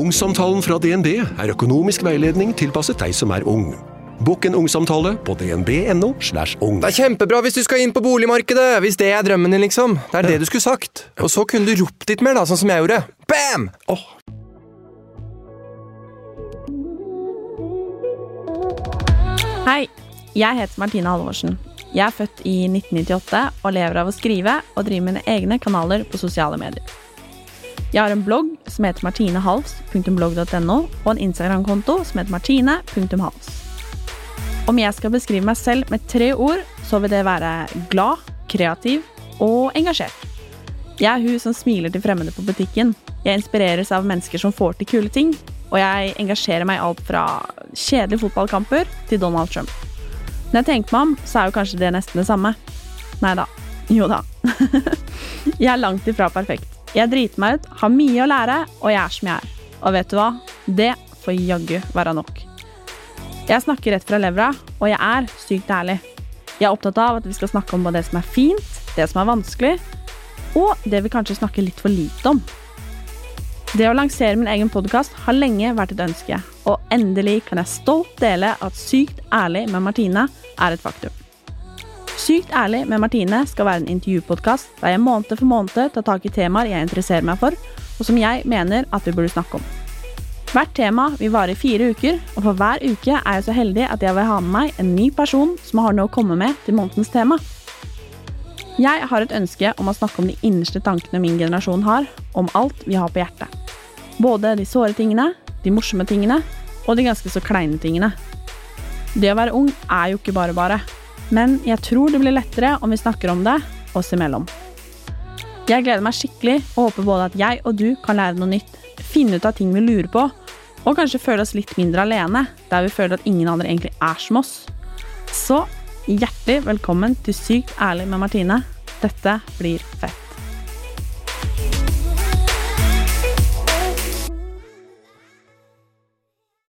Ungsamtalen fra DNB er økonomisk veiledning tilpasset deg som er ung. Bokk en ungsamtale på dnb.no. slash ung. Det er kjempebra hvis du skal inn på boligmarkedet, hvis det er drømmen din, liksom. Det er det du skulle sagt. Og så kunne du ropt litt mer, da, sånn som jeg gjorde. Bam! Oh. Hei, jeg heter Martine Halvorsen. Jeg er født i 1998 og lever av å skrive og drive mine egne kanaler på sosiale medier. Jeg har en blogg som heter martinehals.blogg.no, og en Instagram-konto som heter martine.hals. Om jeg skal beskrive meg selv med tre ord, så vil det være glad, kreativ og engasjert. Jeg er hun som smiler til fremmede på butikken. Jeg inspireres av mennesker som får til kule ting, og jeg engasjerer meg alt fra kjedelige fotballkamper til Donald Trump. Når jeg tenker meg om, så er jo kanskje det nesten det samme. Nei da. Jo da. jeg er langt ifra perfekt. Jeg driter meg ut, har mye å lære, og jeg er som jeg er. Og vet du hva? Det får jaggu være nok. Jeg snakker rett fra levra, og jeg er sykt ærlig. Jeg er opptatt av at vi skal snakke om både det som er fint, det som er vanskelig, og det vi kanskje snakker litt for lite om. Det å lansere min egen podkast har lenge vært et ønske, og endelig kan jeg stolt dele at Sykt ærlig med Martine er et faktum. Sykt ærlig med Martine skal være en intervjupodkast der jeg måned for måned tar tak i temaer jeg interesserer meg for, og som jeg mener at vi burde snakke om. Hvert tema vil vare i fire uker, og for hver uke er jeg så heldig at jeg vil ha med meg en ny person som har noe å komme med til månedens tema. Jeg har et ønske om å snakke om de innerste tankene min generasjon har, om alt vi har på hjertet. Både de såre tingene, de morsomme tingene og de ganske så kleine tingene. Det å være ung er jo ikke bare bare, men jeg tror det blir lettere om vi snakker om det oss imellom. Jeg gleder meg skikkelig og håper både at jeg og du kan lære noe nytt, finne ut av ting vi lurer på, og kanskje føle oss litt mindre alene, der vi føler at ingen andre egentlig er som oss. Så hjertelig velkommen til Sykt ærlig med Martine. Dette blir fett.